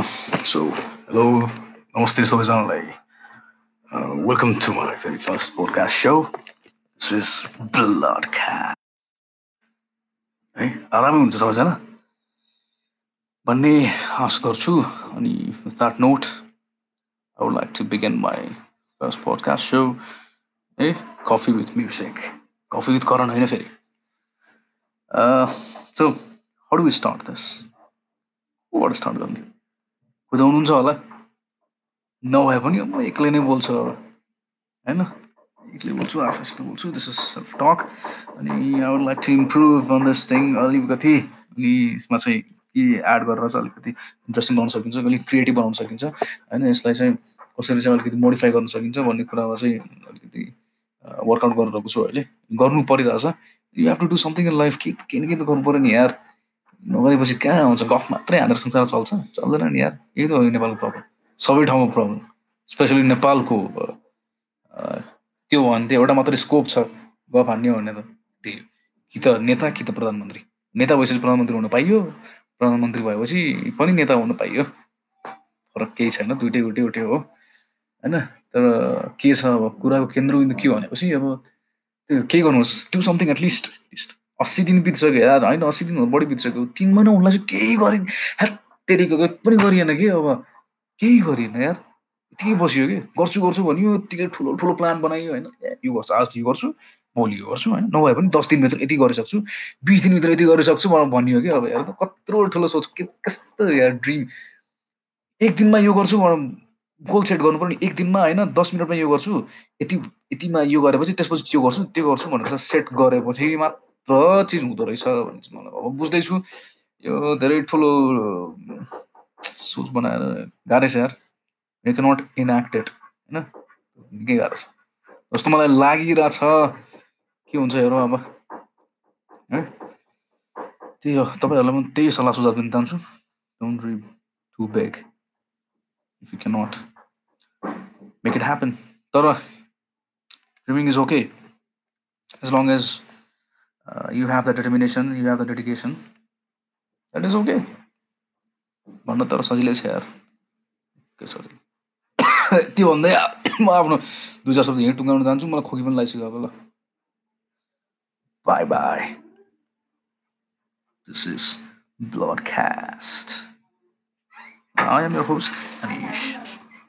So hello नमस्ते सबैजनालाई welcome to my very first podcast so this is blood ख्या है आरामै हुन्छ सबैजना भन्ने आश गर्छु अनि with that note I would like to begin my first podcast so है coffee with music coffee with Karan होइन फेरि so how do we start this कोबाट start गर्ने बुझाउनुहुन्छ होला। नभए पनि म एक्लै नै बोल्छु अब। होइन? एक्लै बोल्छु आफैसित बोल्छु दिस इज सेल्फ टक अनि I would like to improve on this thing अलिकति। अनि यसमा चाहिँ के एड गरेर चाहिँ अलिकति इन्ट्रेस्टिङ बनाउन सकिन्छ अलिक क्रिएटिभ बनाउन सकिन्छ। होइन? यसलाई चाहिँ कसरी चाहिँ अलिकति मोडिफाई गर्न सकिन्छ भन्ने कुरामा चाहिँ अलिकति वर्कआउट गरिरहेको छु अहिले। गर्नु परिरहेछ। You have to do something in life के के न के त गर्नु पऱ्यो नि यार। नगरेपछि कहाँ आउँछ गफ मात्रै हानेर संसार चल्छ चल्दैन नि यार यही त हो नेपालको प्रब्लम सबै ठाउँमा प्रब्लम स्पेसली नेपालको त्यो भने त्यो एउटा मात्रै स्कोप छ। गफ हान्ने भने त त्यही कि त नेता कि त प्रधानमन्त्री। नेता भएपछि प्रधानमन्त्री हुन पाइयो। प्रधानमन्त्री भएपछि पनि नेता हुन पाइयो। फरक केही छैन। दुइटै एउटै एउटै हो। होइन? तर के छ अब? कुराको केन्द्रबिन्दु के भनेपछि अब त्यो केही गर्नुहोस्। टु समथिङ एटलिस्ट लिस्ट अस्सी दिन बितिसक्यो यार होइन अस्सी दिन बढी बितिसक्यो। तिन महिना उनलाई चाहिँ केही गरेन। हेत्तेरिको पनि गरिएन कि अब। केही गरिएन यार। यतिकै बसियो कि। गर्छु गर्छु भन्यो यत्तिकै ठुलो ठुलो प्लान बनायो होइन। यो गर्छु आज यो गर्छु भोलि यो गर्छु होइन। नभए पनि दस दिनभित्र यति गरिसक्छु बिस दिनभित्र यति गरिसक्छु मलाई भनियो कि अब यार कत्रो ठुलो सोच के कस्तो यार ड्रिम एक दिनमा यो गर्छु गोल सेट गर्नु पर्ने एक दिनमा होइन दस मिनटमा यो गर्छु। यति यतिमा यो गरेपछि त्यसपछि त्यो गर्छु त्यो गर्छु भनेर सेट गरेपछि मात्र र चिज हुँदो रहेछ भन्ने चाहिँ मलाई अब बुझ्दैछु। यो धेरै ठुलो सोच बनाएर गाह्रै छ यार। यु क्यान नट इनएक्टेड होइन? निकै गाह्रो छ। जस्तो मलाई लागिरहेछ के हुन्छ हेरौँ अब है? त्यही हो। तपाईँहरूलाई पनि त्यही सल्लाह सुझाव दिन चाहन्छु। Don't dream to beg if you can not make it happen तर dreaming is okay as long as you have the determination, you have the dedication, that is okay. भन्न तर सजिलै छ यार के सजिलो त्यो भन्दै म आफ्नो दुई चार शब्द यहीँ टुङ्गाउन जान्छु मलाई खोकी पनि लगाइसक्यो अब ल bye bye this is bloodcast I am your host, Anish.